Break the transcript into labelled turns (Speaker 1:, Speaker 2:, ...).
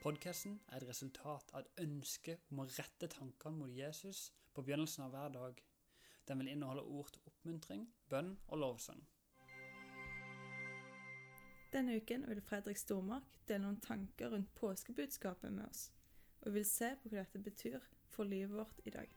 Speaker 1: Podkasten er et resultat av et ønske om å rette tankene mot Jesus på begynnelsen av hver dag. Den vil inneholde ord til oppmuntring, bønn og lovsang.
Speaker 2: Denne uken vil Fredrik Stormark dele noen tanker rundt påskebudskapet med oss, og vi vil se på hva dette betyr for livet vårt i dag.